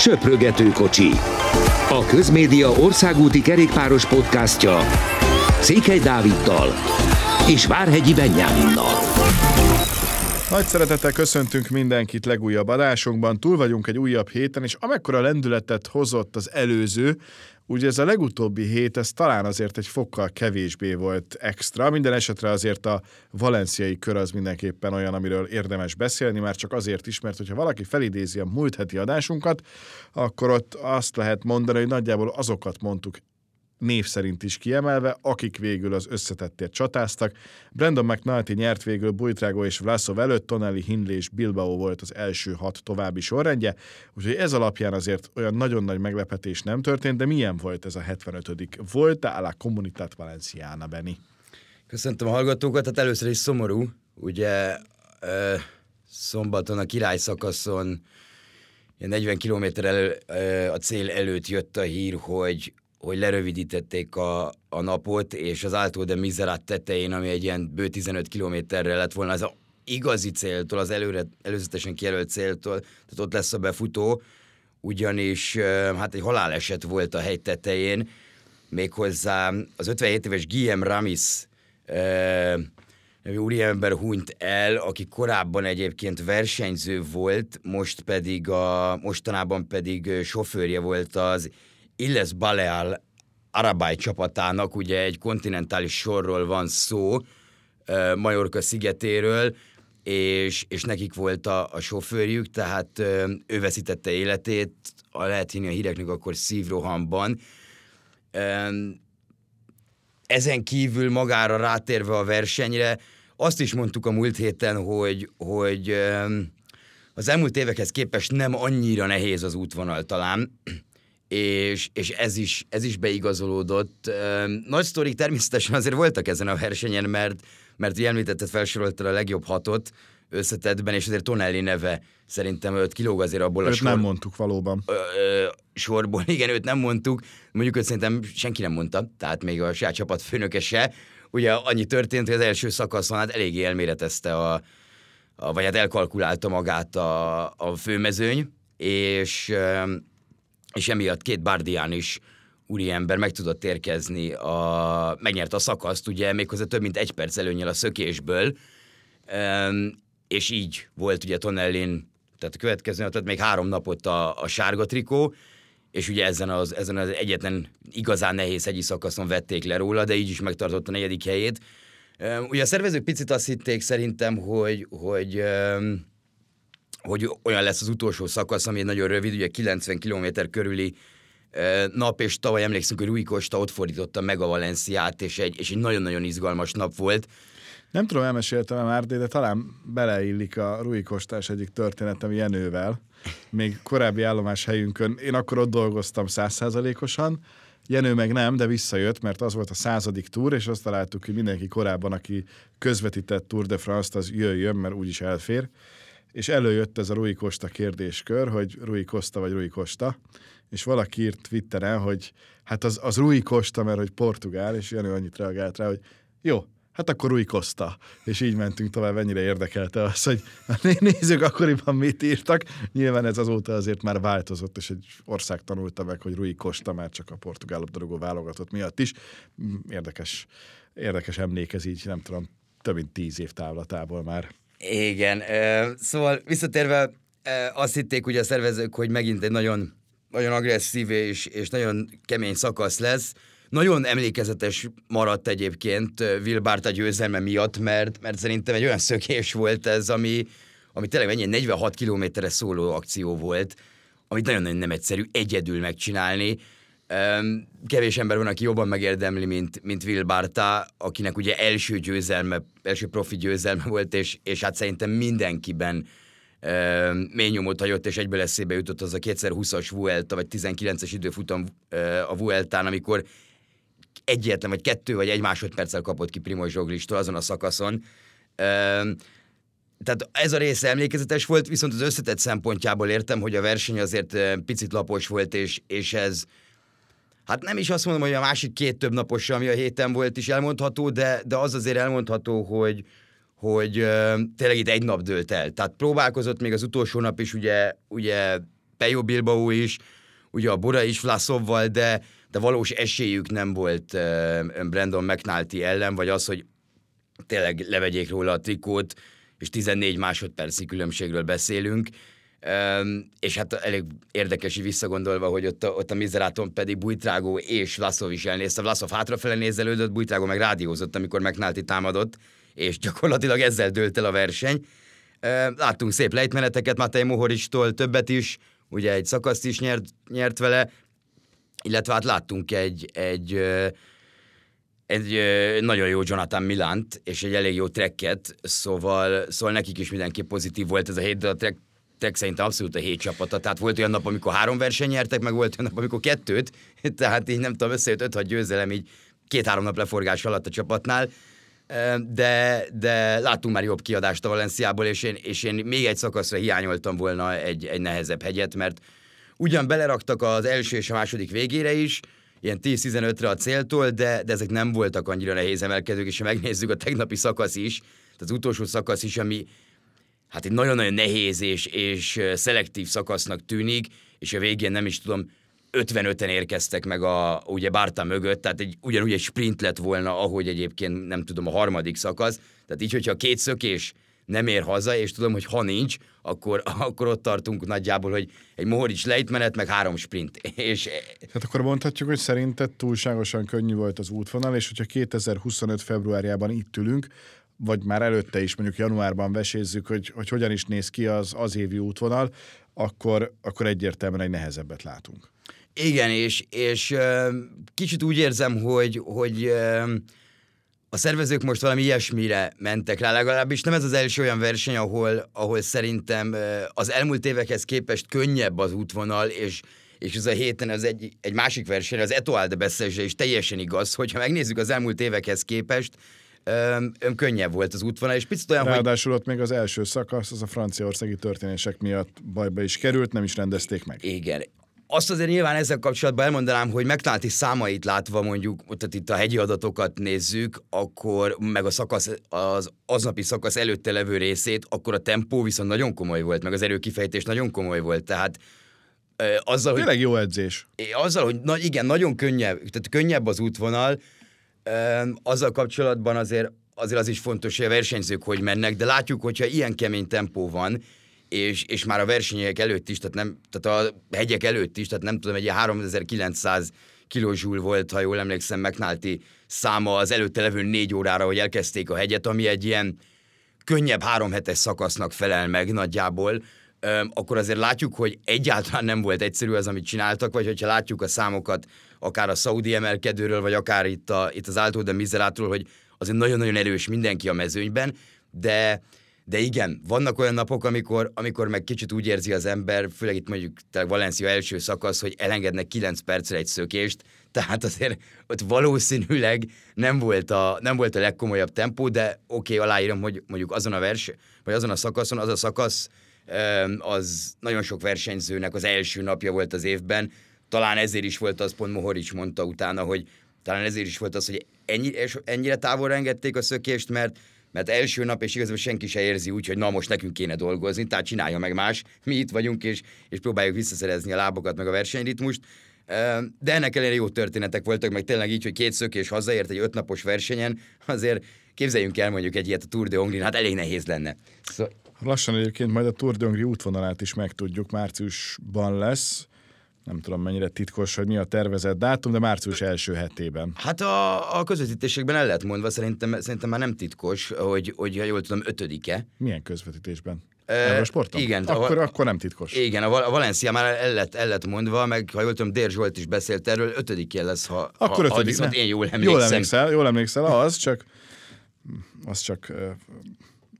Söprögető kocsi. A Közmédia országúti kerékpáros podcastja Székely Dáviddal és Várhegyi Benyáminnal. Nagy szeretettel köszöntünk mindenkit legújabb adásunkban. Túl vagyunk egy újabb héten, és amekkora lendületet hozott az előző, Ugye ez a legutóbbi hét, ez talán azért egy fokkal kevésbé volt extra. Minden esetre azért a valenciai kör az mindenképpen olyan, amiről érdemes beszélni, már csak azért is, mert hogyha valaki felidézi a múlt heti adásunkat, akkor ott azt lehet mondani, hogy nagyjából azokat mondtuk név szerint is kiemelve, akik végül az összetettért csatáztak. Brandon McNulty nyert végül Bujtrágo és Vlasov előtt, Tonelli, Hindley és Bilbao volt az első hat további sorrendje, úgyhogy ez alapján azért olyan nagyon nagy meglepetés nem történt, de milyen volt ez a 75 Volt a la Comunitat Valenciana, Beni? Köszöntöm a hallgatókat, hát először is szomorú, ugye ö, szombaton a király szakaszon 40 km elő, a cél előtt jött a hír, hogy hogy lerövidítették a, a napot, és az Alto de Miserat tetején, ami egy ilyen bő 15 kilométerre lett volna, az a igazi céltól, az előre, előzetesen kijelölt céltól, tehát ott lesz a befutó, ugyanis hát egy haláleset volt a hegy tetején, méghozzá az 57 éves Guillaume Ramis nevű úriember hunyt el, aki korábban egyébként versenyző volt, most pedig a, mostanában pedig sofőrje volt az Illes Baleal Arabály csapatának, ugye egy kontinentális sorról van szó, Majorka szigetéről, és, és nekik volt a, a sofőrjük, tehát ő veszítette életét, a lehet hinni a híreknek akkor szívrohamban. Ezen kívül magára rátérve a versenyre, azt is mondtuk a múlt héten, hogy, hogy az elmúlt évekhez képest nem annyira nehéz az útvonal talán, és, és ez, is, ez is beigazolódott. Nagy sztorik természetesen azért voltak ezen a versenyen, mert, mert ugye említetted, felsoroltad a legjobb hatot összetettben, és azért Tonelli neve szerintem őt kilóg azért abból őt a sor... nem mondtuk valóban. Ö, ö, sorból, igen, őt nem mondtuk, mondjuk őt szerintem senki nem mondta, tehát még a saját csapat főnöke se. Ugye annyi történt, hogy az első szakaszon hát eléggé elméretezte a, a vagy hát elkalkulálta magát a, a főmezőny, és és emiatt két Bardián is úriember meg tudott érkezni, a, megnyerte a szakaszt, ugye méghozzá több mint egy perc előnyel a szökésből, és így volt ugye Tonellin, tehát a következő tehát még három napot a, a sárga trikó, és ugye ezen az, ezen az egyetlen igazán nehéz egyi szakaszon vették le róla, de így is megtartotta a negyedik helyét. Ugye a szervezők picit azt hitték szerintem, hogy, hogy hogy olyan lesz az utolsó szakasz, ami egy nagyon rövid, ugye 90 km körüli nap, és tavaly emlékszünk, hogy Rui Costa ott fordította meg a Valenciát, és egy, és egy nagyon-nagyon izgalmas nap volt. Nem tudom, elmeséltem már, de talán beleillik a Rui Kostás egyik történetem Jenővel, még korábbi állomás helyünkön. Én akkor ott dolgoztam százszázalékosan, Jenő meg nem, de visszajött, mert az volt a századik túr, és azt találtuk, hogy mindenki korábban, aki közvetített Tour de France-t, az jöjjön, mert úgyis elfér és előjött ez a Rui Costa kérdéskör, hogy Rui Costa vagy Rui Costa, és valaki írt Twitteren, hogy hát az, az Rui Costa, mert hogy portugál, és Jenő annyit reagált rá, hogy jó, hát akkor Rui Costa. És így mentünk tovább, ennyire érdekelte az, hogy nézzük akkoriban mit írtak. Nyilván ez azóta azért már változott, és egy ország tanulta meg, hogy Rui Costa már csak a portugál labdarúgó válogatott miatt is. Érdekes, érdekes emlékez így, nem tudom, több mint tíz év távlatából már. Igen, szóval visszatérve azt hitték ugye a szervezők, hogy megint egy nagyon, nagyon agresszív és, és nagyon kemény szakasz lesz. Nagyon emlékezetes maradt egyébként Wilbárt a győzelme miatt, mert, mert szerintem egy olyan szökés volt ez, ami, ami tényleg ennyi 46 kilométerre szóló akció volt, amit nagyon-nagyon nem egyszerű egyedül megcsinálni. Kevés ember van, aki jobban megérdemli, mint, mint Will Barta, akinek ugye első győzelme, első profi győzelme volt, és, és hát szerintem mindenkiben mély nyomot hagyott, és egyből eszébe jutott az a 2020-as Vuelta, vagy 19-es időfutam a Vueltán, amikor egyetlen, vagy kettő, vagy egy másodperccel kapott ki Primoz Zsoglistól azon a szakaszon. Tehát ez a része emlékezetes volt, viszont az összetett szempontjából értem, hogy a verseny azért picit lapos volt, és, és ez, hát nem is azt mondom, hogy a másik két több napos, ami a héten volt is elmondható, de, de az azért elmondható, hogy, hogy uh, tényleg itt egy nap dőlt el. Tehát próbálkozott még az utolsó nap is ugye, ugye Pejo Bilbao is, ugye a Bora is Vlasovval, de, de valós esélyük nem volt uh, Brandon McNulty ellen, vagy az, hogy tényleg levegyék róla a trikót, és 14 másodperci különbségről beszélünk. És hát elég érdekes visszagondolva, hogy ott a, ott a Mizeráton pedig Bujtrágó és Vlaszov is elnézte. Vlaszov hátrafele nézelődött, Bujtrágó meg rádiózott, amikor McNulty támadott, és gyakorlatilag ezzel dőlt el a verseny. Uh, láttunk szép lejtmeneteket Matej Mohoristól, többet is, ugye egy szakaszt is nyert, nyert vele, illetve hát láttunk egy, egy, egy nagyon jó Jonathan Milant, és egy elég jó trekket, szóval, szóval nekik is mindenki pozitív volt ez a hét, de a trek, trek szerintem abszolút a hét csapata, tehát volt olyan nap, amikor három verseny nyertek, meg volt olyan nap, amikor kettőt, tehát így nem tudom, összejött 5-6 győzelem így két-három nap leforgás alatt a csapatnál, de, de láttunk már jobb kiadást a Valenciából, és én, és én még egy szakaszra hiányoltam volna egy, egy nehezebb hegyet, mert ugyan beleraktak az első és a második végére is, ilyen 10-15-re a céltól, de, de ezek nem voltak annyira nehéz emelkedők, és ha megnézzük a tegnapi szakasz is, tehát az utolsó szakasz is, ami hát egy nagyon-nagyon nehéz és, és szelektív szakasznak tűnik, és a végén nem is tudom, 55-en érkeztek meg a, ugye Bárta mögött, tehát egy, ugyanúgy egy sprint lett volna, ahogy egyébként nem tudom a harmadik szakasz, tehát így, hogyha két szökés nem ér haza, és tudom, hogy ha nincs, akkor, akkor ott tartunk nagyjából, hogy egy Mohorics lejtmenet, meg három sprint. És... Tehát akkor mondhatjuk, hogy szerinted túlságosan könnyű volt az útvonal, és hogyha 2025 februárjában itt ülünk, vagy már előtte is mondjuk januárban vesézzük, hogy, hogy hogyan is néz ki az az évi útvonal, akkor, akkor egyértelműen egy nehezebbet látunk. Igen, és, és kicsit úgy érzem, hogy, hogy a szervezők most valami ilyesmire mentek rá, legalábbis nem ez az első olyan verseny, ahol, ahol szerintem az elmúlt évekhez képest könnyebb az útvonal, és, és ez a héten az egy, egy másik verseny, az Etoile de is teljesen igaz, hogyha megnézzük az elmúlt évekhez képest, öm, öm könnyebb volt az útvonal, és picit olyan, Ráadásul hogy... ott még az első szakasz, az a franciaországi történések miatt bajba is került, nem is rendezték meg. Igen, azt azért nyilván ezzel kapcsolatban elmondanám, hogy megtalálti számait látva mondjuk, tehát itt a hegyi adatokat nézzük, akkor meg a szakasz, az aznapi szakasz előtte levő részét, akkor a tempó viszont nagyon komoly volt, meg az erőkifejtés nagyon komoly volt, tehát azzal, Tényleg hogy, jó edzés. Azzal, hogy na, igen, nagyon könnyebb, tehát könnyebb az útvonal, azzal kapcsolatban azért, azért az is fontos, hogy a versenyzők hogy mennek, de látjuk, hogyha ilyen kemény tempó van, és, és már a versenyek előtt is, tehát, nem, tehát a hegyek előtt is, tehát nem tudom, egy 3900 kilózsúl volt, ha jól emlékszem, McNulty száma az előtte levő négy órára, hogy elkezdték a hegyet, ami egy ilyen könnyebb három hetes szakasznak felel meg nagyjából, akkor azért látjuk, hogy egyáltalán nem volt egyszerű az, amit csináltak, vagy hogyha látjuk a számokat, akár a Saudi emelkedőről, vagy akár itt, a, itt az Alto de Miserátról, hogy azért nagyon-nagyon erős mindenki a mezőnyben, de de igen, vannak olyan napok, amikor, amikor meg kicsit úgy érzi az ember, főleg itt mondjuk Valencia első szakasz, hogy elengednek 9 percre egy szökést, tehát azért ott valószínűleg nem volt a, nem volt a legkomolyabb tempó, de oké, okay, aláírom, hogy mondjuk azon a vers, vagy azon a szakaszon, az a szakasz, az nagyon sok versenyzőnek az első napja volt az évben, talán ezért is volt az, pont Mohorics mondta utána, hogy talán ezért is volt az, hogy ennyi, ennyire távolra engedték a szökést, mert mert első nap, és igazából senki se érzi úgy, hogy na most nekünk kéne dolgozni, tehát csinálja meg más, mi itt vagyunk, és, és próbáljuk visszaszerezni a lábokat, meg a versenyritmust. De ennek ellenére jó történetek voltak, meg tényleg így, hogy két szökés hazaért egy ötnapos versenyen, azért képzeljünk el mondjuk egy ilyet a Tour de Hongrin, hát elég nehéz lenne. Szóval... Lassan egyébként majd a Tour de Hongri útvonalát is megtudjuk, márciusban lesz nem tudom mennyire titkos, hogy mi a tervezett dátum, de március első hetében. Hát a, a közvetítésekben el lehet mondva, szerintem, szerintem már nem titkos, hogy, hogy ha jól tudom, ötödike. Milyen közvetítésben? Eurosporton? Igen. Akkor, a, akkor nem titkos. Igen, a, a Valencia már el lett, el lett mondva, meg ha jól tudom, Dér Zsolt is beszélt erről, ötödikén lesz, ha, akkor ha, ha viszont én jól emlékszem. Jól emlékszel, jól emlékszel, az csak az csak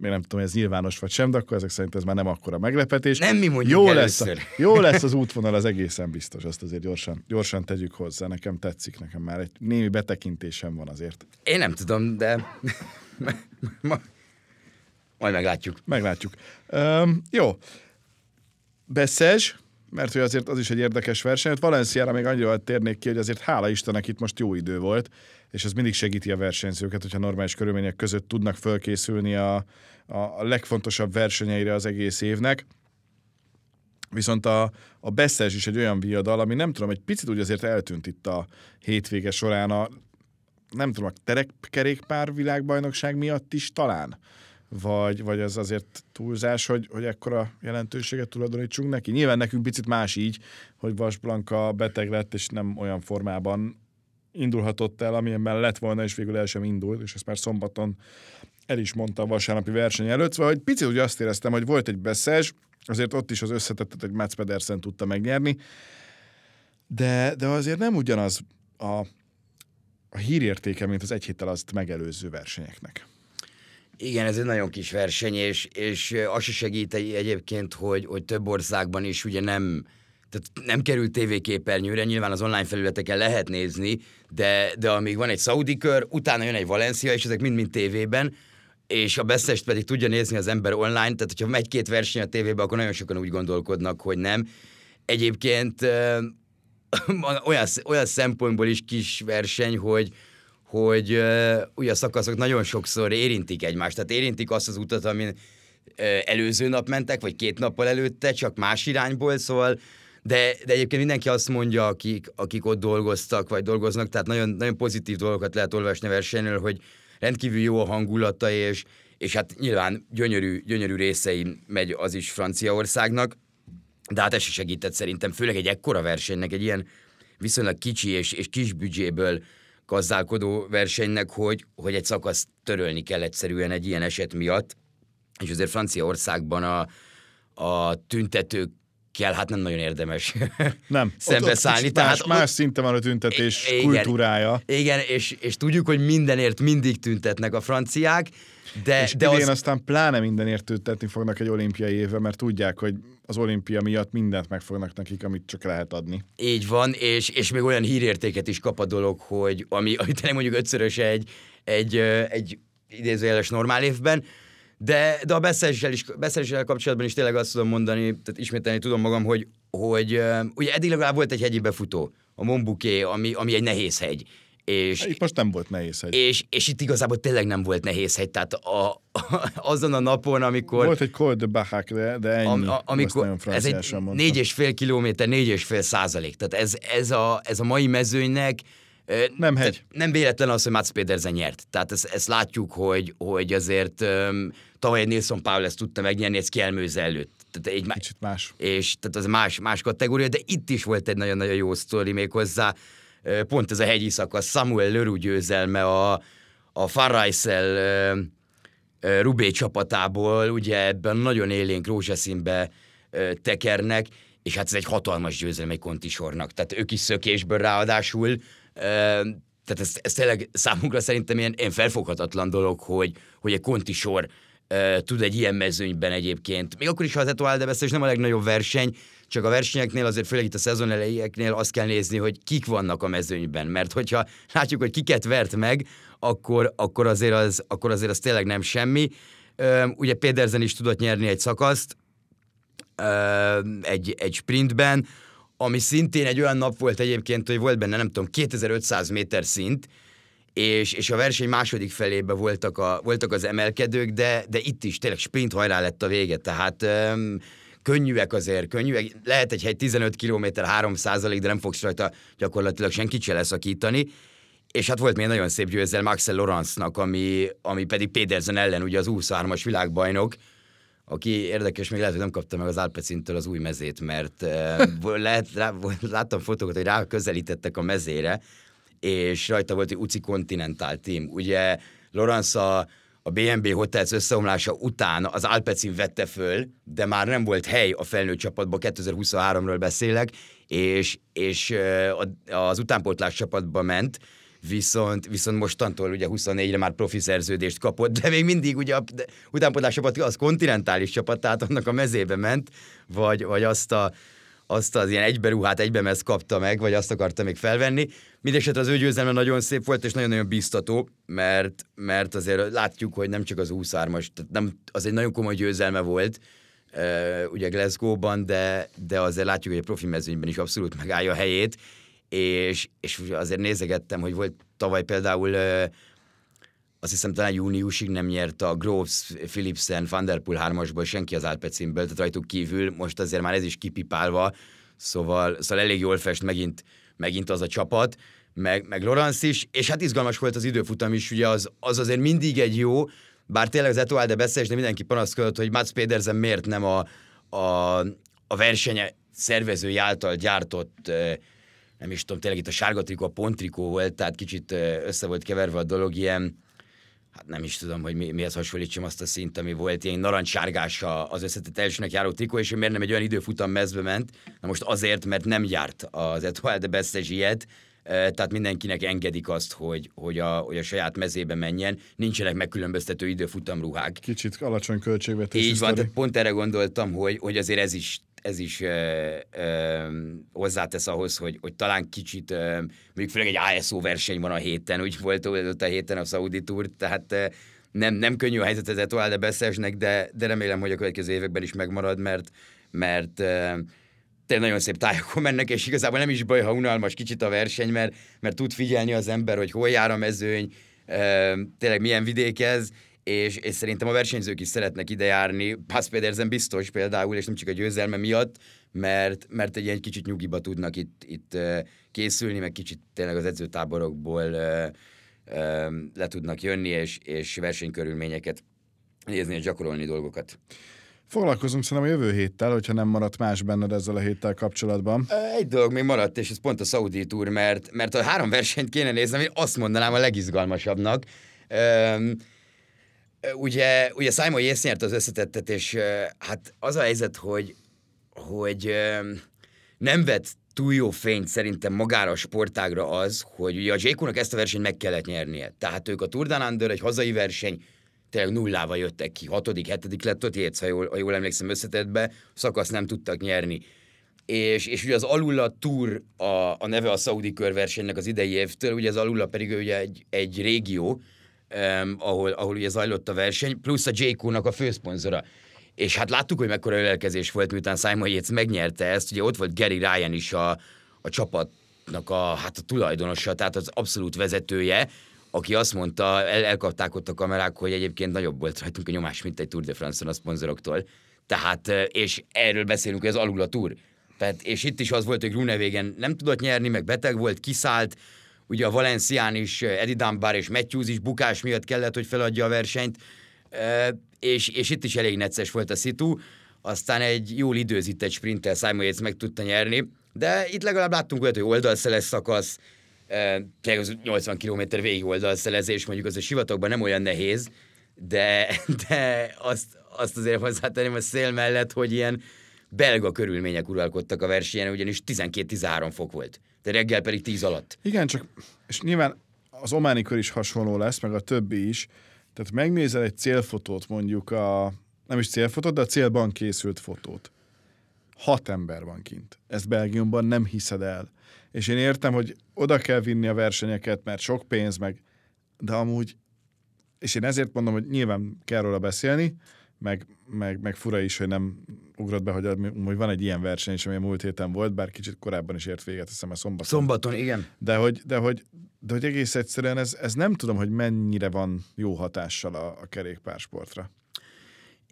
még nem tudom, ez nyilvános vagy sem, de akkor ezek szerint ez már nem akkora meglepetés. Nem mi mondjuk jó lesz, a, jó lesz az útvonal, az egészen biztos, azt azért gyorsan, gyorsan tegyük hozzá. Nekem tetszik, nekem már egy némi betekintésem van azért. Én nem tudom, de majd meglátjuk. Meglátjuk. Um, jó. Beszes, mert hogy azért az is egy érdekes verseny. Valenciára még annyira térnék ki, hogy azért hála Istennek itt most jó idő volt, és ez mindig segíti a versenyzőket, hogyha normális körülmények között tudnak fölkészülni a, a, legfontosabb versenyeire az egész évnek. Viszont a, a Beszes is egy olyan viadal, ami nem tudom, egy picit úgy azért eltűnt itt a hétvége során a nem tudom, a terekkerékpár világbajnokság miatt is talán? Vagy, vagy ez azért túlzás, hogy, hogy ekkora jelentőséget tulajdonítsunk neki? Nyilván nekünk picit más így, hogy Vas Blanka beteg lett, és nem olyan formában indulhatott el, amilyenben lett volna, és végül el sem indult, és ezt már szombaton el is mondta a vasárnapi verseny előtt. Szóval, hogy picit úgy azt éreztem, hogy volt egy beszes, azért ott is az összetettet, hogy Mats Pedersen tudta megnyerni, de, de azért nem ugyanaz a, a hírértéke, mint az egy héttel azt megelőző versenyeknek. Igen, ez egy nagyon kis verseny, és, és az se segít egyébként, hogy, hogy több országban is ugye nem, tehát nem került tévéképernyőre, nyilván az online felületeken lehet nézni, de, de amíg van egy szaudi kör, utána jön egy Valencia, és ezek mind-mind tévében, és a beszest pedig tudja nézni az ember online, tehát hogyha megy két verseny a tévébe, akkor nagyon sokan úgy gondolkodnak, hogy nem. Egyébként olyan, olyan szempontból is kis verseny, hogy, hogy ugye a szakaszok nagyon sokszor érintik egymást, tehát érintik azt az utat, amin előző nap mentek, vagy két nappal előtte, csak más irányból, szóval de, de egyébként mindenki azt mondja, akik, akik ott dolgoztak, vagy dolgoznak, tehát nagyon, nagyon pozitív dolgokat lehet olvasni a versenyről, hogy rendkívül jó a hangulata, és, és hát nyilván gyönyörű, gyönyörű részei megy az is Franciaországnak, de hát ez is segített szerintem, főleg egy ekkora versenynek, egy ilyen viszonylag kicsi és, és kis büdzséből gazdálkodó versenynek, hogy, hogy egy szakaszt törölni kell egyszerűen egy ilyen eset miatt, és azért Franciaországban a, a tüntetők kell, hát nem nagyon érdemes nem. szembeszállni. Ott, ott tehát más, más szinten van a tüntetés igen, kultúrája. Igen, és, és tudjuk, hogy mindenért mindig tüntetnek a franciák, de, és de idén az... aztán pláne mindenért tüntetni fognak egy olimpiai évre, mert tudják, hogy az olimpia miatt mindent meg fognak nekik, amit csak lehet adni. Így van, és, és még olyan hírértéket is kap a dolog, hogy ami, ami tényleg mondjuk ötszörös egy, egy, egy idézőjeles normál évben, de, de a beszerzéssel, is, beszerzéssel kapcsolatban is tényleg azt tudom mondani, tehát ismételni tudom magam, hogy, hogy ugye eddig legalább volt egy hegyi befutó, a Mombuké, ami, ami egy nehéz hegy. És, itt most nem volt nehéz hegy. És, és itt igazából tényleg nem volt nehéz hegy, tehát a, a, azon a napon, amikor... Volt egy Col de Bahac, de, de ennyi. A, a, amikor, ez egy négy és fél kilométer, négy és fél százalék. Tehát ez, ez, a, ez a mai mezőnynek nem hegy. Nem véletlen az, hogy Mats Pedersen nyert. Tehát ezt, ezt látjuk, hogy, hogy azért um, tavaly Nilsson Paul ezt tudta megnyerni, ez kielmőze előtt. Tehát egy Kicsit más. És tehát az más, más kategória, de itt is volt egy nagyon-nagyon jó sztori még hozzá. Pont ez a hegyi szakasz, Samuel Leroux győzelme a, a Farraisel uh, Rubé csapatából, ugye ebben nagyon élénk rózsaszínbe tekernek, és hát ez egy hatalmas győzelem egy kontisornak. Tehát ők is szökésből ráadásul tehát ez, ez tényleg számunkra szerintem ilyen, ilyen felfoghatatlan dolog, hogy, hogy egy kontisor uh, tud egy ilyen mezőnyben egyébként. Még akkor is, ha az Etoile de és nem a legnagyobb verseny, csak a versenyeknél azért főleg itt a szezon elejéknél azt kell nézni, hogy kik vannak a mezőnyben, mert hogyha látjuk, hogy kiket vert meg, akkor, akkor, azért, az, akkor azért az tényleg nem semmi. Ugye Pedersen is tudott nyerni egy szakaszt, egy, egy sprintben, ami szintén egy olyan nap volt egyébként, hogy volt benne, nem tudom, 2500 méter szint, és, és a verseny második felébe voltak, a, voltak az emelkedők, de, de itt is tényleg sprint hajrá lett a vége, tehát um, könnyűek azért, könnyűek. Lehet egy hegy 15 km 3 de nem fogsz rajta gyakorlatilag senkit se leszakítani. És hát volt még nagyon szép győzelem Axel Lorenznak, ami, ami pedig Pedersen ellen, ugye az 23-as világbajnok, aki érdekes, még lehet, hogy nem kapta meg az Alpecintől az új mezét, mert lehet, rá, láttam fotókat, hogy rá közelítettek a mezére, és rajta volt egy UCI Continental Team. Ugye Lorenz a, a BNB Hotels összeomlása után az Alpecin vette föl, de már nem volt hely a felnőtt csapatban, 2023-ról beszélek, és, és az utánpótlás csapatba ment, viszont, viszont mostantól ugye 24-re már profi szerződést kapott, de még mindig ugye a utánpótlás csapat az kontinentális csapat, tehát annak a mezébe ment, vagy, vagy azt a azt az ilyen egyberuhát, egybemez kapta meg, vagy azt akarta még felvenni. Mindenesetre az ő győzelme nagyon szép volt, és nagyon-nagyon biztató, mert, mert azért látjuk, hogy nem csak az 23-as, tehát nem, az egy nagyon komoly győzelme volt, ugye Glasgow-ban, de, de azért látjuk, hogy a profi mezőnyben is abszolút megállja a helyét, és, és azért nézegettem, hogy volt tavaly például azt hiszem talán júniusig nem nyert a Groves, Philipsen, Van Der Poel hármasból senki az Alpecinből, tehát rajtuk kívül. Most azért már ez is kipipálva, szóval, szóval elég jól fest megint, megint az a csapat, meg, meg Lorenz is, és hát izgalmas volt az időfutam is, ugye az, az azért mindig egy jó, bár tényleg az Etoile de de mindenki panaszkodott, hogy Mats Pedersen miért nem a, a, a versenye szervezői által gyártott nem is tudom, tényleg itt a sárga trikó, a pontrikó volt, tehát kicsit össze volt keverve a dolog, ilyen, hát nem is tudom, hogy mi, mihez hasonlítsam azt a szint, ami volt, ilyen narancssárgás az összetett elsőnek járó trikó, és miért nem egy olyan időfutam mezbe ment, na most azért, mert nem járt az Etoile de Bestes ilyet, tehát mindenkinek engedik azt, hogy, hogy, a, hogy a saját mezébe menjen, nincsenek megkülönböztető időfutamruhák. Kicsit alacsony költségvetés. Így van, tehát pont erre gondoltam, hogy, hogy azért ez is ez is ö, ö, hozzátesz ahhoz, hogy, hogy talán kicsit, ö, mondjuk főleg egy ASO verseny van a héten, úgy volt ott a héten a Saudi Tour, tehát ö, nem, nem könnyű a helyzet az Etoile de Beszesnek, de, de remélem, hogy a következő években is megmarad, mert, mert ö, tényleg nagyon szép tájokon mennek, és igazából nem is baj, ha unalmas kicsit a verseny, mert, mert tud figyelni az ember, hogy hol jár a mezőny, tényleg milyen vidék ez, és, és szerintem a versenyzők is szeretnek ide járni, Pass Pedersen biztos például, és nem csak a győzelme miatt, mert, mert egy ilyen kicsit nyugiba tudnak itt, itt készülni, meg kicsit tényleg az edzőtáborokból le tudnak jönni, és, és versenykörülményeket nézni és gyakorolni dolgokat. Foglalkozunk szerintem a jövő héttel, hogyha nem maradt más benned ezzel a héttel kapcsolatban. Egy dolog még maradt, és ez pont a Saudi Tour, mert, mert a három versenyt kéne néznem, én azt mondanám a legizgalmasabbnak. Üm, ugye, ugye Simon Yates nyert az összetettet, és hát az a helyzet, hogy, hogy nem vett túl jó fényt szerintem magára a sportágra az, hogy ugye a Jékónak ezt a versenyt meg kellett nyernie. Tehát ők a Tour Down Under, egy hazai verseny, tényleg nullával jöttek ki, hatodik, hetedik lett ott Jéz, ha jól, ha jól emlékszem összetettbe, szakaszt nem tudtak nyerni. És, és ugye az Alula Tour a, a neve a Saudi körversenynek az idei évtől, ugye az Alula pedig ugye egy, egy régió, um, ahol, ahol ugye zajlott a verseny, plusz a JQ-nak a főszponzora. És hát láttuk, hogy mekkora ölelkezés volt, miután Simon Yates megnyerte ezt, ugye ott volt Gary Ryan is a, a csapatnak a, hát a tulajdonosa, tehát az abszolút vezetője, aki azt mondta, el, elkapták ott a kamerák, hogy egyébként nagyobb volt rajtunk a nyomás, mint egy Tour de France-on a szponzoroktól. Tehát, és erről beszélünk, hogy ez alul a Tour. Tehát, és itt is az volt, hogy Grunewagen nem tudott nyerni, meg beteg volt, kiszállt, ugye a Valencián is, Eddie Dunbar és Matthews is bukás miatt kellett, hogy feladja a versenyt, és, és itt is elég necces volt a szitu, aztán egy jól időzített sprinttel Simon Yates meg tudta nyerni, de itt legalább láttunk olyat, hogy oldalszeles szakasz, tényleg az 80 km végig oldalszelezés, mondjuk az a sivatagban nem olyan nehéz, de, de azt, azt azért hozzátenném a szél mellett, hogy ilyen belga körülmények uralkodtak a versenyen, ugyanis 12-13 fok volt, de reggel pedig 10 alatt. Igen, csak, és nyilván az ománi kör is hasonló lesz, meg a többi is, tehát megnézel egy célfotót, mondjuk a, nem is célfotót, de a célban készült fotót. Hat ember van kint. Ezt Belgiumban nem hiszed el. És én értem, hogy oda kell vinni a versenyeket, mert sok pénz, meg, de amúgy, és én ezért mondom, hogy nyilván kell róla beszélni, meg, meg, meg fura is, hogy nem ugrott be, hogy, hogy van egy ilyen verseny is, ami a múlt héten volt, bár kicsit korábban is ért véget, hiszem a szombaton. Szombaton, igen. De hogy, de hogy, de hogy egész egyszerűen ez, ez nem tudom, hogy mennyire van jó hatással a, a kerékpársportra.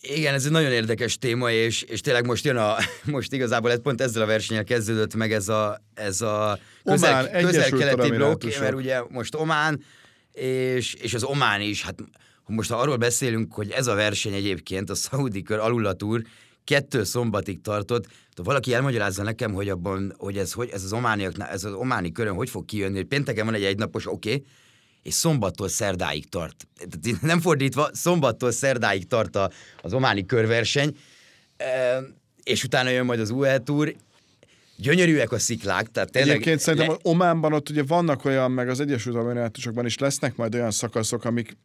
Igen, ez egy nagyon érdekes téma, és, és tényleg most jön a, most igazából ez pont ezzel a versenyel kezdődött meg ez a, ez a közel, közel-keleti blokk, mert ugye most Omán, és, és az Omán is, hát most ha arról beszélünk, hogy ez a verseny egyébként, a Saudi kör alulatúr, kettő szombatig tartott, de valaki elmagyarázza nekem, hogy abban, hogy ez, hogy ez az omániaknál, ez az ománi körön hogy fog kijönni, hogy pénteken van egy egynapos, oké, okay, és szombattól szerdáig tart. Nem fordítva, szombattól szerdáig tart a, az ománi körverseny, és utána jön majd az UE Tour, gyönyörűek a sziklák, tehát tényleg... Egyébként szerintem le... Ománban ott ugye vannak olyan, meg az Egyesült Emirátusokban is lesznek majd olyan szakaszok, amik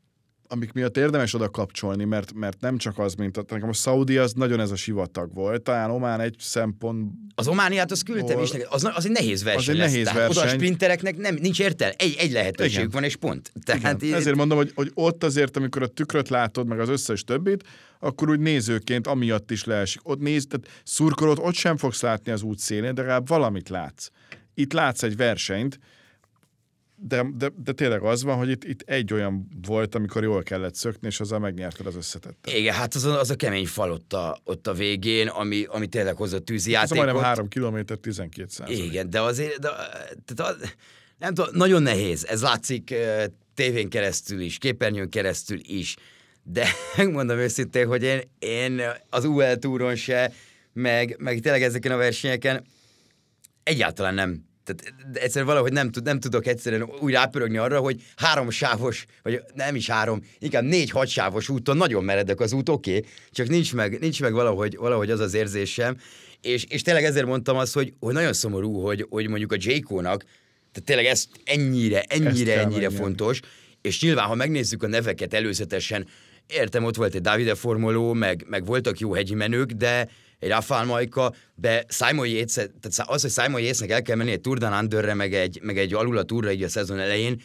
amik miatt érdemes oda kapcsolni, mert, mert nem csak az, mint a, nekem a Saudi az nagyon ez a sivatag volt, talán Omán egy szempont. Az Omániát az küldtem is, az, az egy nehéz verseny az egy lesz, nehéz tehát verseny. oda a sprintereknek nem, nincs értelme, egy, egy lehetőség van, és pont. Tehát Igen. Ezért mondom, hogy, hogy ott azért, amikor a tükröt látod, meg az összes többit, akkor úgy nézőként amiatt is leesik. Ott néz, tehát szurkolót ott sem fogsz látni az út szélén, de legalább valamit látsz. Itt látsz egy versenyt, de, de, de tényleg az van, hogy itt, itt egy olyan volt, amikor jól kellett szökni, és azzal megnyerted az összetettet. Igen, hát az a, az a kemény fal ott a, ott a végén, ami, ami tényleg hozott Ez tűzijátékot. majdnem 3 km 12 százalék. Igen, de azért, de, tehát az, nem tudom, nagyon nehéz. Ez látszik tévén keresztül is, képernyőn keresztül is. De megmondom őszintén, hogy én, én az UL túron se, meg, meg tényleg ezeken a versenyeken egyáltalán nem. Tehát egyszerűen valahogy nem, tud, nem tudok egyszerűen úgy rápörögni arra, hogy három sávos, vagy nem is három, inkább négy hatsávos úton nagyon meredek az út, oké, okay, csak nincs meg, nincs meg valahogy, valahogy az az érzésem, és, és tényleg ezért mondtam azt, hogy, hogy nagyon szomorú, hogy, hogy mondjuk a Jayco-nak, tehát tényleg ez ennyire, ennyire, kell ennyire fontos, és nyilván, ha megnézzük a neveket előzetesen, értem, ott volt egy Davide Formoló, meg, meg voltak jó hegyi menők, de egy Rafael Majka, de Simon Yates, tehát az, hogy Simon Yatesnek el kell menni egy Tour Down Underre, meg egy, meg egy alul a túra így a szezon elején,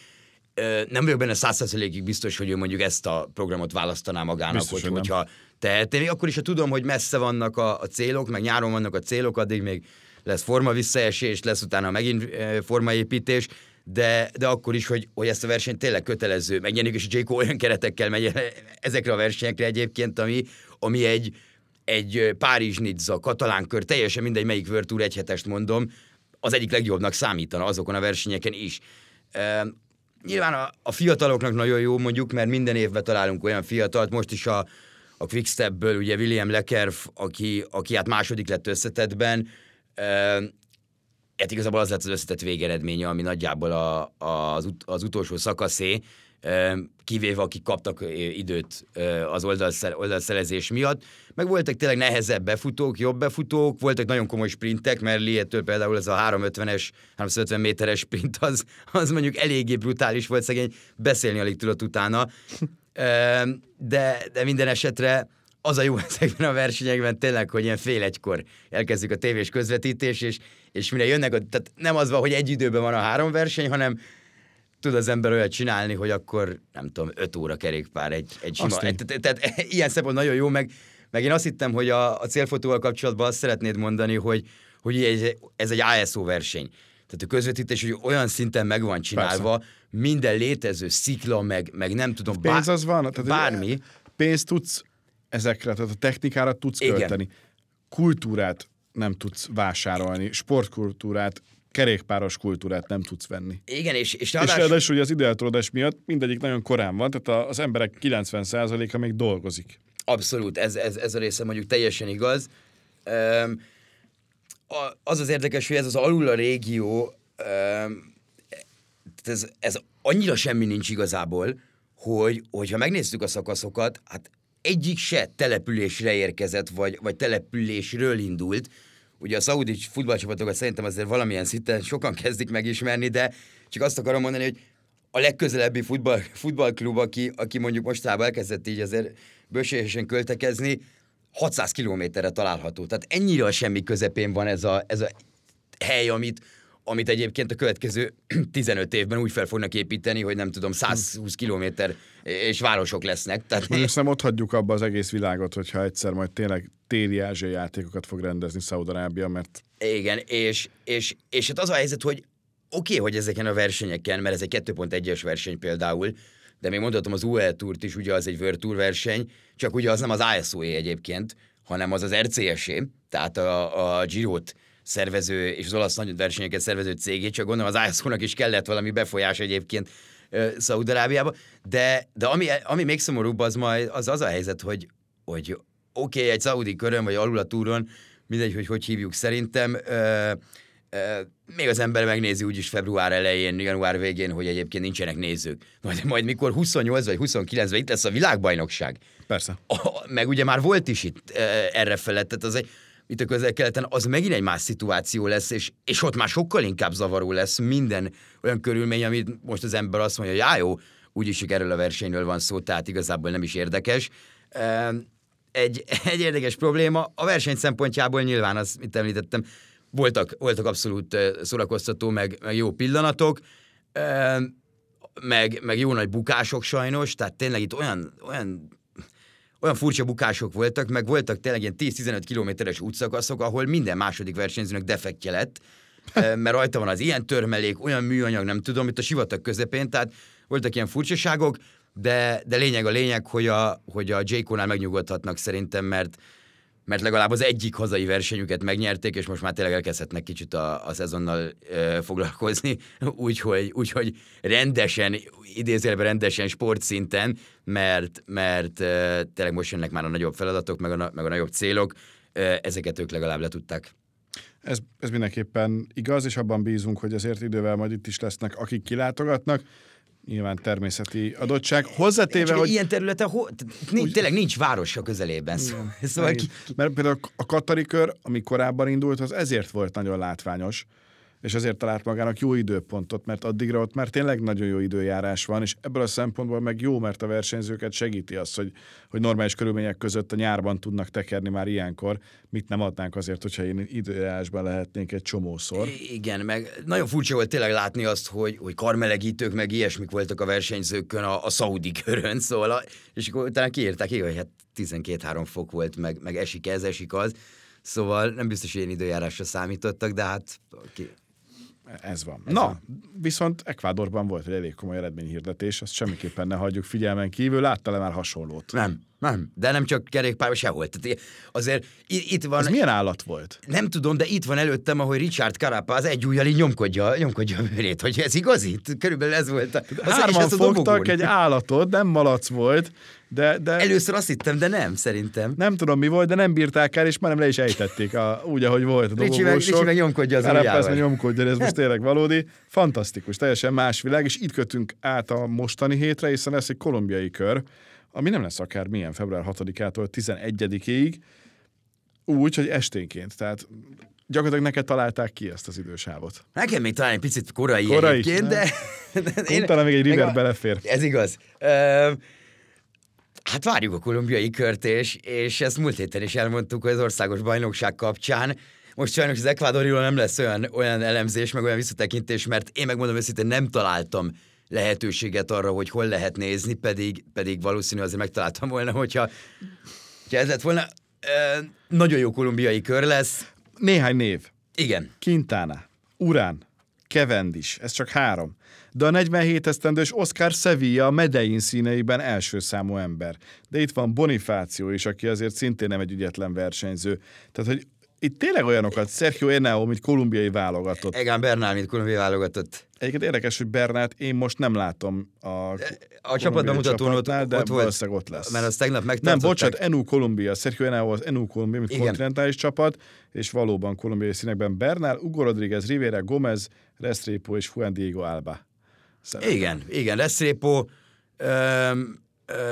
nem vagyok benne százszerzelékig biztos, hogy ő mondjuk ezt a programot választaná magának, Biztos, hogy, hogyha tehetné. Még akkor is, ha tudom, hogy messze vannak a, a célok, meg nyáron vannak a célok, addig még lesz forma visszaesés, lesz utána megint formaépítés, de, de akkor is, hogy, hogy ezt a versenyt tényleg kötelező megnyerni, és Jayco olyan keretekkel megy ezekre a versenyekre egyébként, ami, ami egy, egy Párizs-Nizza, katalán kör, teljesen mindegy, melyik World Tour egyhetest mondom, az egyik legjobbnak számítana azokon a versenyeken is. E, nyilván a, a fiataloknak nagyon jó mondjuk, mert minden évben találunk olyan fiatalt, most is a, a Quickstepből, ugye William Lekerf, aki, aki hát második lett összetettben, e, hát igazából az lett az összetett végeredménye, ami nagyjából a, a, az, ut, az utolsó szakaszé, kivéve akik kaptak időt az oldalszel, oldalszelezés miatt. Meg voltak tényleg nehezebb befutók, jobb befutók, voltak nagyon komoly sprintek, mert Liettől például ez a 350-es, 350 méteres sprint, az, az mondjuk eléggé brutális volt szegény, beszélni alig tudott utána. De, de minden esetre az a jó ezekben a versenyekben tényleg, hogy ilyen fél egykor elkezdjük a tévés közvetítés, és, és mire jönnek, tehát nem az van, hogy egy időben van a három verseny, hanem tud az ember olyat csinálni, hogy akkor nem tudom, öt óra kerékpár egy, egy sima. Tehát, ilyen szempont nagyon jó, meg, meg én azt hittem, hogy a, a célfotóval kapcsolatban azt szeretnéd mondani, hogy, hogy ez, ez egy ASO verseny. Tehát a közvetítés, hogy olyan szinten meg van csinálva, Persze. minden létező szikla, meg, meg nem tudom, Pénz az van, tehát bármi. Pénzt tudsz ezekre, tehát a technikára tudsz Igen. költeni. Kultúrát nem tudsz vásárolni, sportkultúrát, kerékpáros kultúrát nem tudsz venni. Igen, és, és És ráadásul... ráadásul ugye az időeltolódás miatt mindegyik nagyon korán van, tehát az emberek 90%-a még dolgozik. Abszolút, ez, ez, ez a része mondjuk teljesen igaz. Um, az az érdekes, hogy ez az alul a régió, um, ez, ez annyira semmi nincs igazából, hogy, hogyha megnézzük a szakaszokat, hát egyik se településre érkezett, vagy, vagy településről indult. Ugye a szaudi futballcsapatokat szerintem azért valamilyen szinten sokan kezdik megismerni, de csak azt akarom mondani, hogy a legközelebbi futball, futballklub, aki, aki mondjuk mostában elkezdett így azért bőségesen költekezni, 600 kilométerre található. Tehát ennyire a semmi közepén van ez a, ez a hely, amit, amit egyébként a következő 15 évben úgy fel fognak építeni, hogy nem tudom, 120 kilométer és városok lesznek. Tehát Mondjuk nem ott hagyjuk abba az egész világot, hogyha egyszer majd tényleg téli ázsiai játékokat fog rendezni Szaudarábia, mert Igen, és, és, és hát az a helyzet, hogy oké, okay, hogy ezeken a versenyeken, mert ez egy 2.1-es verseny például, de még mondhatom az UL Tourt is, ugye az egy World Tour verseny, csak ugye az nem az ASO egyébként, hanem az az RCS-é, tehát a, a Girot szervező és az olasz nagy versenyeket szervező cégé, csak gondolom az ASO-nak is kellett valami befolyás egyébként ö, Szaúd-Arábiába, de, de ami, ami még szomorúbb, az majd az, az a helyzet, hogy, hogy oké, okay, egy szaudi körön, vagy alul a túron, mindegy, hogy hogy hívjuk szerintem, ö, ö, még az ember megnézi úgyis február elején, január végén, hogy egyébként nincsenek nézők. Majd, majd mikor 28 vagy 29 ben itt lesz a világbajnokság, persze. a, meg ugye már volt is itt erre felett, tehát az egy, itt a közel-keleten, az megint egy más szituáció lesz, és, és ott már sokkal inkább zavaró lesz minden olyan körülmény, amit most az ember azt mondja, já, jó, úgyis csak erről a versenyről van szó, tehát igazából nem is érdekes. Egy, egy érdekes probléma, a verseny szempontjából nyilván, az, mit említettem, voltak, voltak abszolút szórakoztató, meg, meg jó pillanatok, meg, meg jó nagy bukások sajnos, tehát tényleg itt olyan, olyan olyan furcsa bukások voltak, meg voltak tényleg ilyen 10-15 kilométeres útszakaszok, ahol minden második versenyzőnek defektje lett, mert rajta van az ilyen törmelék, olyan műanyag, nem tudom, itt a sivatag közepén, tehát voltak ilyen furcsaságok, de, de lényeg a lényeg, hogy a, hogy a Jayco-nál megnyugodhatnak szerintem, mert mert legalább az egyik hazai versenyüket megnyerték, és most már tényleg elkezdhetnek kicsit a, a szezonnal e, foglalkozni, úgyhogy úgy, hogy rendesen, idézélve rendesen sportszinten, mert, mert e, tényleg most jönnek már a nagyobb feladatok, meg a, meg a nagyobb célok, e, ezeket ők legalább letudták. Ez, ez mindenképpen igaz, és abban bízunk, hogy azért idővel majd itt is lesznek, akik kilátogatnak nyilván természeti adottság. Hozzátéve, hogy... Ilyen területen ho... úgy... tényleg nincs város a közelében. Szóval, szóval ki... Mert például a Katari kör, ami korábban indult, az ezért volt nagyon látványos, és azért talált magának jó időpontot, mert addigra ott már tényleg nagyon jó időjárás van, és ebből a szempontból meg jó, mert a versenyzőket segíti az, hogy, hogy normális körülmények között a nyárban tudnak tekerni már ilyenkor. Mit nem adnánk azért, hogyha én időjárásban lehetnénk egy csomószor. Igen, meg nagyon furcsa volt tényleg látni azt, hogy, hogy karmelegítők, meg ilyesmik voltak a versenyzőkön a, a szaudi körön, szóval, a, és akkor utána kiírták, hogy hát 12-3 fok volt, meg, meg esik ez, esik az. Szóval nem biztos, hogy ilyen időjárásra számítottak, de hát okay. Ez van. Ez Na, van. viszont Ekvádorban volt egy elég komoly eredményhirdetés, azt semmiképpen ne hagyjuk figyelmen kívül. Látta-e már hasonlót? Nem, nem. De nem csak kerékpár, sehol. Tehát azért itt van... Ez milyen állat volt? Nem tudom, de itt van előttem, ahogy Richard Carapaz egy ujjal így nyomkodja, nyomkodja a műrét, hogy ez igazi? Körülbelül ez volt. A, az Hárman fogtak egy állatot, nem malac volt, de, de... Először azt hittem, de nem, szerintem. Nem tudom, mi volt, de nem bírták el, és már nem le is ejtették, a, úgy, ahogy volt a Ricsi meg, Ricsi meg nyomkodja az ujjával. nyomkodja, ez most tényleg valódi. Fantasztikus, teljesen más világ, és itt kötünk át a mostani hétre, hiszen lesz egy kolumbiai kör, ami nem lesz akár milyen február 6-ától 11-ig, úgy, hogy esténként. Tehát gyakorlatilag neked találták ki ezt az idősávot. Nekem még talán egy picit korai, korai egyébként, de... de én, talán még egy river belefér. Ez igaz. Uh, Hát várjuk a kolumbiai kört, és, és ezt múlt héten is elmondtuk az országos bajnokság kapcsán. Most sajnos az Ekvádoriról nem lesz olyan, olyan elemzés, meg olyan visszatekintés, mert én megmondom őszintén nem találtam lehetőséget arra, hogy hol lehet nézni, pedig, pedig valószínű azért megtaláltam volna, hogyha, hogyha ez lett volna. E, nagyon jó kolumbiai kör lesz. Néhány név. Igen. Quintana, Urán, Cavendish, ez csak három de a 47 esztendős Oscar Sevilla a Medein színeiben első számú ember. De itt van Bonifáció is, aki azért szintén nem egy ügyetlen versenyző. Tehát, hogy itt tényleg olyanokat, Sergio Enao, mint kolumbiai válogatott. Egan Bernal, mint kolumbiai válogatott. Egyébként érdekes, hogy Bernát én most nem látom a A csapatban mutatón ott, de ott volt. ott lesz. Mert az tegnap Nem, bocsánat, Enu Kolumbia, Sergio Enao az Enu Kolumbia, mint Igen. kontinentális csapat, és valóban kolumbiai színekben Bernal, Hugo Rodriguez, Rivera, Gomez, Restrepo és Juan Diego Alba. Szerintem. Igen, igen, Restrepo,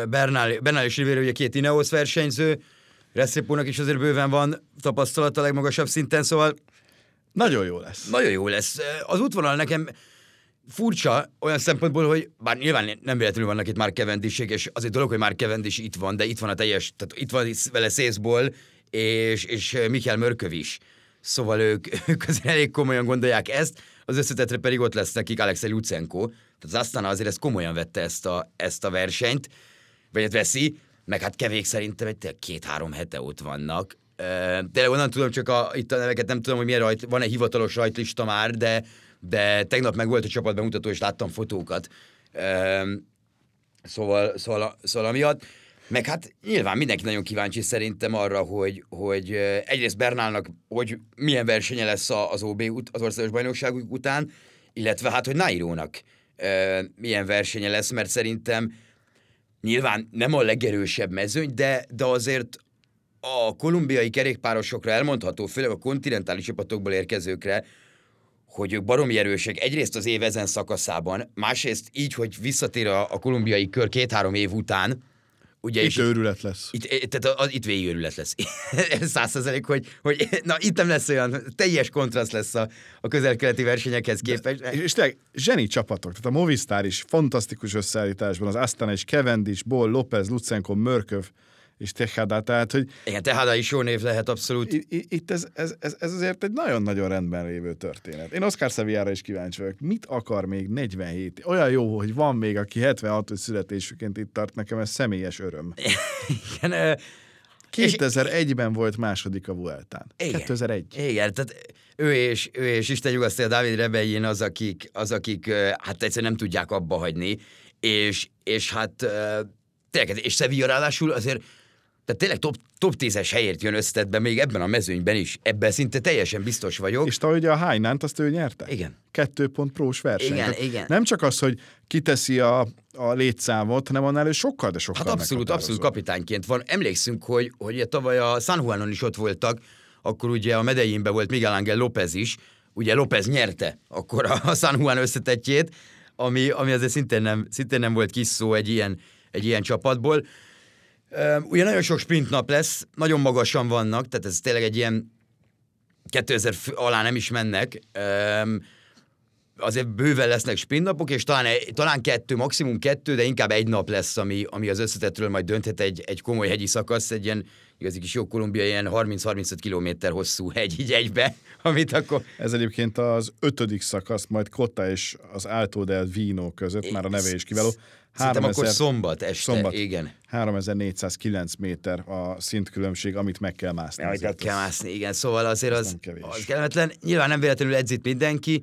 Bernal, Bernal és Rivera ugye két Ineos versenyző, Restrepo-nak is azért bőven van tapasztalata a legmagasabb szinten, szóval nagyon jó lesz. Nagyon jó lesz. Az útvonal nekem furcsa olyan szempontból, hogy bár nyilván nem véletlenül vannak itt már kevendisek, és azért dolog, hogy már kevendis itt van, de itt van a teljes, tehát itt van vele Szészból, és, és Michael Mörköv is. Szóval ők, ők azért elég komolyan gondolják ezt, az összetetre pedig ott lesz nekik Alexei Lucenko, tehát az Astana azért ezt komolyan vette ezt a, ezt a versenyt, vagy hát veszi, meg hát kevék szerintem egy két-három hete ott vannak. De onnan tudom, csak a, itt a neveket nem tudom, hogy milyen rajt, van-e hivatalos rajtlista már, de, de tegnap meg volt a csapat bemutató, és láttam fotókat. Szóval, szóval, szóval amiatt. Meg hát nyilván mindenki nagyon kíváncsi szerintem arra, hogy, hogy egyrészt Bernálnak, hogy milyen versenye lesz az OB az országos bajnokság után, illetve hát, hogy Nairónak milyen versenye lesz, mert szerintem nyilván nem a legerősebb mezőny, de, de azért a kolumbiai kerékpárosokra elmondható, főleg a kontinentális csapatokból érkezőkre, hogy ők baromi erősek egyrészt az év ezen szakaszában, másrészt így, hogy visszatér a, a kolumbiai kör két-három év után, Ugye, itt őrület lesz. Itt, eh, tehát az, itt végig őrület lesz. Százszerzelék, hogy, hogy na itt nem lesz olyan, teljes kontraszt lesz a, a közel-keleti versenyekhez képest. De, és tényleg zseni csapatok, tehát a Movistar is fantasztikus összeállításban, az Astana is, Cavendish, Boll, López, Lucenko, Mörköv, és Tejada, tehát hogy... Igen, Tejada is jó név lehet abszolút. Itt ez, ez, ez, ez azért egy nagyon-nagyon rendben lévő történet. Én Oscar Sevillára is kíváncsi vagyok. Mit akar még 47? Olyan jó, hogy van még, aki 76 születésüként itt tart, nekem ez személyes öröm. Igen, 2001-ben volt második a Vueltán. Igen. 2001. Igen, tehát ő és, ő és Isten nyugasztalja Dávid Rebellin az, akik, az, akik hát egyszerűen nem tudják abba hagyni, és, és hát tényleg, és Sevilla ráadásul azért tehát tényleg top, top 10-es helyért jön összetetbe még ebben a mezőnyben is. Ebben szinte teljesen biztos vagyok. És te ugye a Hainánt azt ő nyerte? Igen. Kettő pont prós verseny. Igen, Tehát igen. Nem csak az, hogy kiteszi a, a létszámot, hanem annál ő sokkal, de sokkal Hát abszolút, abszolút kapitányként van. Emlékszünk, hogy, hogy ugye tavaly a San Juanon is ott voltak, akkor ugye a Medellínben volt Miguel Ángel López is, ugye López nyerte akkor a a San Juan összetettjét, ami, ami azért szintén nem, szintén nem volt kis szó egy ilyen, egy ilyen csapatból. Ugye nagyon sok sprint nap lesz, nagyon magasan vannak, tehát ez tényleg egy ilyen 2000 fő alá nem is mennek. Azért bőven lesznek sprintnapok, és talán, talán kettő, maximum kettő, de inkább egy nap lesz, ami, ami az összetettről majd dönthet egy, egy komoly hegyi szakasz, egy ilyen igazi kis jó Kolumbia, ilyen 30-35 kilométer hosszú hegy így egybe, amit akkor... Ez egyébként az ötödik szakasz, majd Kotta és az Alto del Vino között, már a neve is kiváló. Szerintem akkor 3000 szombat este, Szombat. igen. 3409 méter a szintkülönbség, amit meg kell mászni. Jaj, Azért kell mászni, igen. Szóval azért az, az kellemetlen. Nyilván nem véletlenül edzít mindenki,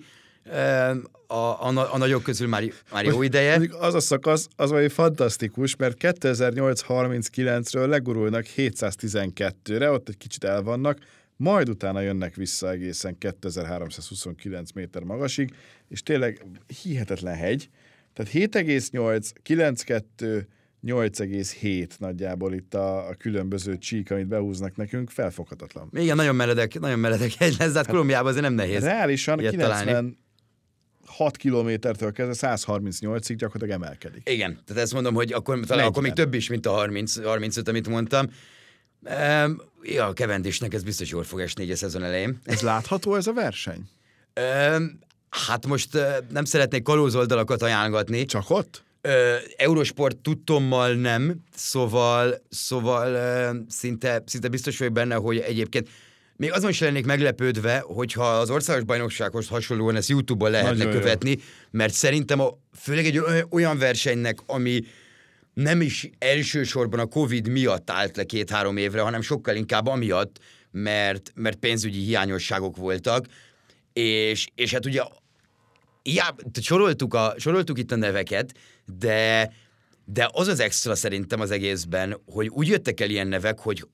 a, a, a nagyok közül már, már jó ideje. Az a szakasz, az valami fantasztikus, mert 2839-ről legurulnak 712-re, ott egy kicsit elvannak, majd utána jönnek vissza egészen 2329 méter magasig, és tényleg hihetetlen hegy. Tehát 7,8, 9,2, 8,7 nagyjából itt a, a különböző csík, amit behúznak nekünk, felfoghatatlan. Igen, nagyon meredek, nagyon meredek egy lesz, de hát Kolumbiában azért nem nehéz. Reálisan ilyet 96 kilométertől kezdve 138-ig gyakorlatilag emelkedik. Igen, tehát ezt mondom, hogy akkor, talán 40. akkor még több is, mint a 30, 35, amit mondtam. Um, ja, a Kevendisnek ez biztos jól fog esni így a szezon elején. Ez látható ez a verseny? Um, hát most nem szeretnék kalózoldalakat ajánlgatni. Csak ott? Eurosport tudtommal nem, szóval, szóval szinte, szinte biztos vagyok benne, hogy egyébként még azon is lennék meglepődve, hogyha az országos bajnoksághoz hasonlóan ezt YouTube-on lehetne Nagyon jó. követni, mert szerintem a, főleg egy olyan- olyan versenynek, ami nem is elsősorban a Covid miatt állt le két-három évre, hanem sokkal inkább amiatt, mert, mert pénzügyi hiányosságok voltak, és, és hát ugye Ja, soroltuk, a, soroltuk itt a neveket, de, de az az extra szerintem az egészben, hogy úgy jöttek el ilyen nevek, hogy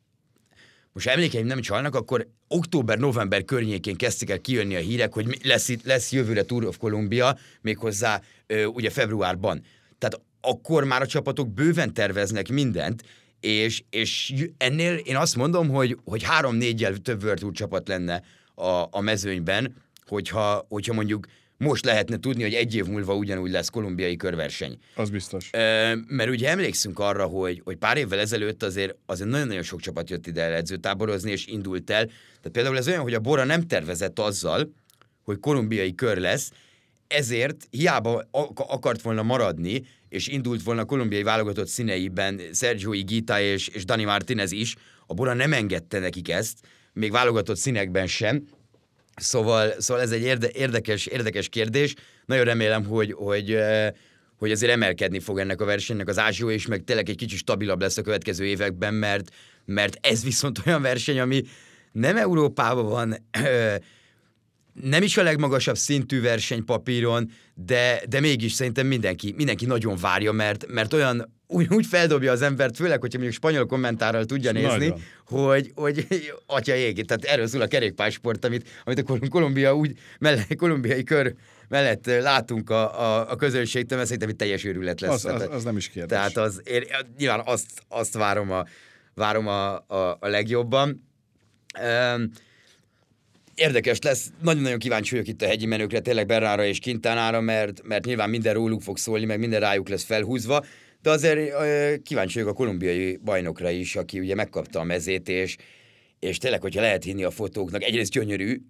most emlékeim nem csalnak, akkor október-november környékén kezdtek el kijönni a hírek, hogy lesz, itt, lesz jövőre Tour of Columbia, méghozzá ö, ugye februárban. Tehát akkor már a csapatok bőven terveznek mindent, és, és ennél én azt mondom, hogy, hogy három-négyel több World Tour csapat lenne a, a mezőnyben, hogyha, hogyha mondjuk most lehetne tudni, hogy egy év múlva ugyanúgy lesz kolumbiai körverseny. Az biztos. Ö, mert ugye emlékszünk arra, hogy, hogy pár évvel ezelőtt azért, azért nagyon-nagyon sok csapat jött ide edzőtáborozni, és indult el. Tehát például ez olyan, hogy a Bora nem tervezett azzal, hogy kolumbiai kör lesz, ezért hiába ak- akart volna maradni, és indult volna a kolumbiai válogatott színeiben Sergio Igita és, és Dani Martinez is, a Bora nem engedte nekik ezt, még válogatott színekben sem, Szóval, szóval ez egy érde, érdekes, érdekes kérdés. Nagyon remélem, hogy, hogy, hogy azért emelkedni fog ennek a versenynek az ázsió, és meg tényleg egy kicsit stabilabb lesz a következő években, mert, mert ez viszont olyan verseny, ami nem Európában van, nem is a legmagasabb szintű verseny papíron, de, de mégis szerintem mindenki, mindenki nagyon várja, mert, mert olyan úgy, úgy feldobja az embert, főleg, hogyha mondjuk spanyol kommentárral tudja nézni, Nagyon. hogy, hogy atya ég, tehát erről szól a kerékpársport, amit, amit a Kol- Kolumbia úgy, mellett, kolumbiai kör mellett eh, látunk a, a, a közönségtől, mert szerintem itt teljes őrület lesz. Az, az, az nem is kérdés. tehát az, én, nyilván azt, azt várom, a, várom a, a, a legjobban. Um, érdekes lesz, nagyon-nagyon kíváncsi vagyok itt a hegyi menőkre, tényleg Berrára és Kintánára, mert, mert nyilván minden róluk fog szólni, meg minden rájuk lesz felhúzva, de azért kíváncsi vagyok a kolumbiai bajnokra is, aki ugye megkapta a mezét, és, és tényleg, hogyha lehet hinni a fotóknak, egyrészt gyönyörű,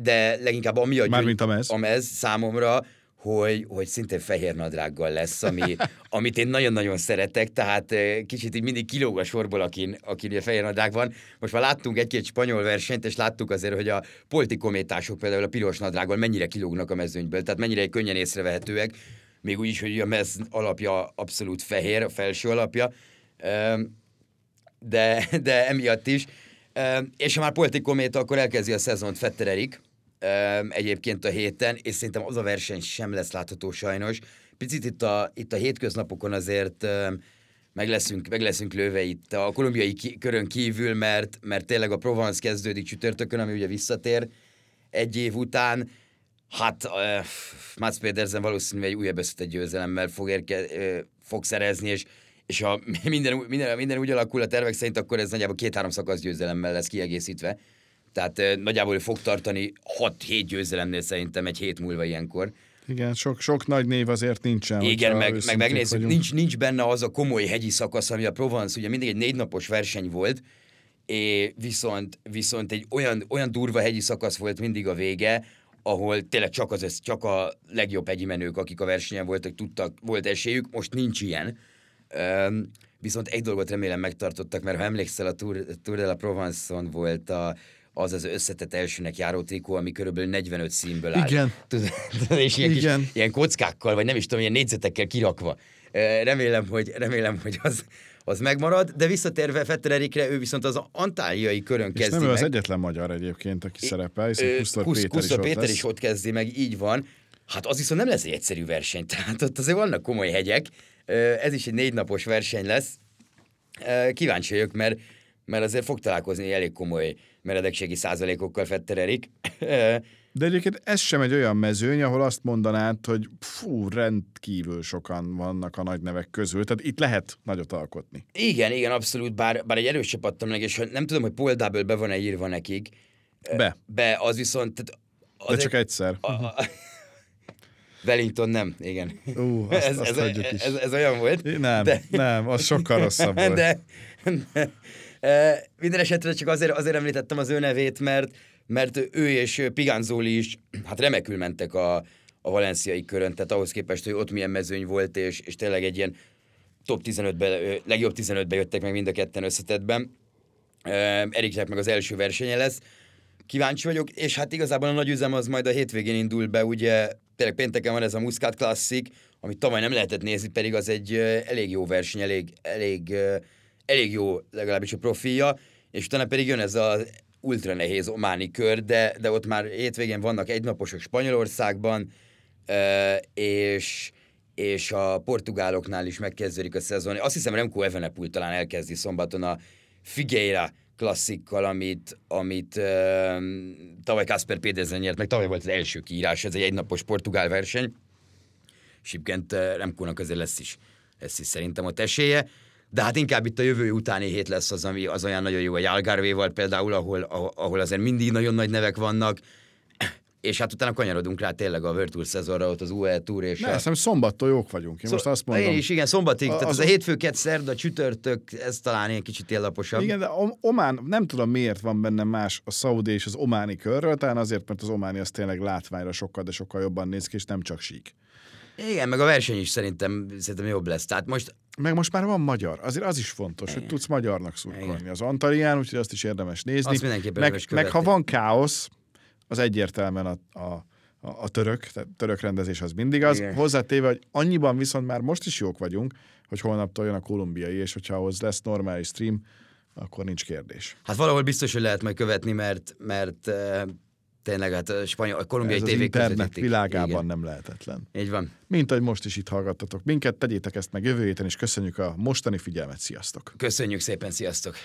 de leginkább amiatt Mármint a mez. a mez számomra, hogy, hogy szintén fehér nadrággal lesz, ami, amit én nagyon-nagyon szeretek, tehát eh, kicsit így mindig kilóg a sorból, akin, akin ugye fehér nadrág van. Most már láttunk egy-két spanyol versenyt, és láttuk azért, hogy a politikométások például a piros nadrággal mennyire kilógnak a mezőnyből, tehát mennyire könnyen észrevehetőek, még úgy is, hogy a mez alapja abszolút fehér, a felső alapja. De, de emiatt is. És ha már Polti Kométa, akkor elkezdi a szezont Fetter Erik, ö, egyébként a héten, és szerintem az a verseny sem lesz látható sajnos. Picit itt a, itt a hétköznapokon azért meg leszünk, meg leszünk lőve itt a kolumbiai ki, körön kívül, mert, mert tényleg a Provence kezdődik csütörtökön, ami ugye visszatér egy év után. Hát uh, Mats Pedersen valószínűleg egy újabb összetett győzelemmel fog, érke, uh, fog szerezni, és, és ha minden, minden, minden úgy alakul a tervek szerint, akkor ez nagyjából két-három szakasz győzelemmel lesz kiegészítve. Tehát uh, nagyjából fog tartani 6-7 győzelemnél szerintem egy hét múlva ilyenkor. Igen, sok, sok nagy név azért nincsen. Igen, meg, meg megnézzük, vagyunk. nincs, nincs benne az a komoly hegyi szakasz, ami a Provence, ugye mindig egy négy napos verseny volt, és viszont, viszont egy olyan, olyan durva hegyi szakasz volt mindig a vége, ahol tényleg csak, az, össz- csak a legjobb hegyi menők, akik a versenyen voltak, tudtak, volt esélyük, most nincs ilyen. Üm, viszont egy dolgot remélem megtartottak, mert ha emlékszel, a Tour, Tour de la Provence-on volt a, az az összetett elsőnek járó trikó, ami körülbelül 45 színből áll. Igen. Tudod, és ilyen, Igen. Kis, ilyen kockákkal, vagy nem is tudom, ilyen négyzetekkel kirakva. Remélem, hogy, remélem, hogy az, az megmarad, de visszatérve Fetter Erikre, ő viszont az antáliai körön És kezdi nem ő az meg. egyetlen magyar egyébként, aki szerepel, Ö, hiszen Kusztor Kusz- Péter, Kusztor is, Péter ott is lesz. ott kezdi meg, így van. Hát az viszont nem lesz egy egyszerű verseny, tehát ott azért vannak komoly hegyek. Ez is egy négy napos verseny lesz. Kíváncsi vagyok, mert, mert azért fog találkozni elég komoly meredekségi százalékokkal Fetter Erik. Ö, De egyébként ez sem egy olyan mezőny, ahol azt mondanád, hogy fú, rendkívül sokan vannak a nagy nevek közül, tehát itt lehet nagyot alkotni. Igen, igen, abszolút, bár, bár egy erős csapattam meg, és nem tudom, hogy Paul Double be van-e írva nekik. Be, Be, az viszont... Tehát de azért- csak egyszer. A, a, Wellington nem, igen. Ú, azt- ez, azt ez, hagyjuk is. ez, ez, olyan volt. Nem, de, nem, az sokkal rosszabb volt. de, de minden esetre csak azért, azért említettem az ő nevét, mert, mert ő és Piganzoli is hát remekül mentek a, a valenciai körön, tehát ahhoz képest, hogy ott milyen mezőny volt, és, és tényleg egy ilyen top 15-be, ö, legjobb 15-be jöttek meg mind a ketten összetettben. Eriknek meg az első versenye lesz. Kíváncsi vagyok, és hát igazából a nagy üzem az majd a hétvégén indul be, ugye tényleg pénteken van ez a Muscat Classic, amit tavaly nem lehetett nézni, pedig az egy elég jó verseny, elég, elég, elég jó legalábbis a profilja, és utána pedig jön ez az ultra nehéz ománi kör, de, de ott már hétvégén vannak egynaposok Spanyolországban, és és a portugáloknál is megkezdődik a szezon. Azt hiszem Remco Evenepoel talán elkezdi szombaton a Figueira klasszikkal, amit, amit uh, tavaly Kasper Pedersen nyert, meg tavaly volt az első kiírás, ez egy egynapos portugál verseny, egyébként uh, Remkónak azért lesz is, lesz is szerintem ott esélye, de hát inkább itt a jövő utáni hét lesz az, ami az olyan nagyon jó, egy Algarvéval például, ahol, ahol azért mindig nagyon nagy nevek vannak, és hát utána kanyarodunk rá tényleg a Tour szezonra, ott az UE Tour és Ne, a... hiszem szombattól jók vagyunk. Én most azt mondom. Én is, igen, szombatig, A- tehát az- az a hétfő, kett, szerda, csütörtök, ez talán ilyen kicsit ilyen laposabb. Igen, de Om- Omán, nem tudom miért van benne más a szaudi és az ománi körről, talán azért, mert az ománi az tényleg látványra sokkal, de sokkal jobban néz ki, és nem csak sík. Igen, meg a verseny is szerintem, szerintem jobb lesz. Tehát most Meg most már van magyar, azért az is fontos, hogy tudsz magyarnak szurkolni. Az Antalián, úgyhogy azt is érdemes nézni. Azt mindenképpen meg, meg ha van káosz, az egyértelműen a, a, a, a török, tehát török rendezés az mindig az. Igen. Hozzátéve, hogy annyiban viszont már most is jók vagyunk, hogy holnaptól jön a kolumbiai, és hogyha ahhoz lesz normális stream, akkor nincs kérdés. Hát valahol biztos, hogy lehet majd követni, mert, mert uh, tényleg hát a, spanyol, a kolumbiai Ez az internet világában Igen. nem lehetetlen. Így van. Mint ahogy most is itt hallgattatok minket, tegyétek ezt meg jövő héten, és köszönjük a mostani figyelmet, sziasztok! Köszönjük szépen, sziasztok!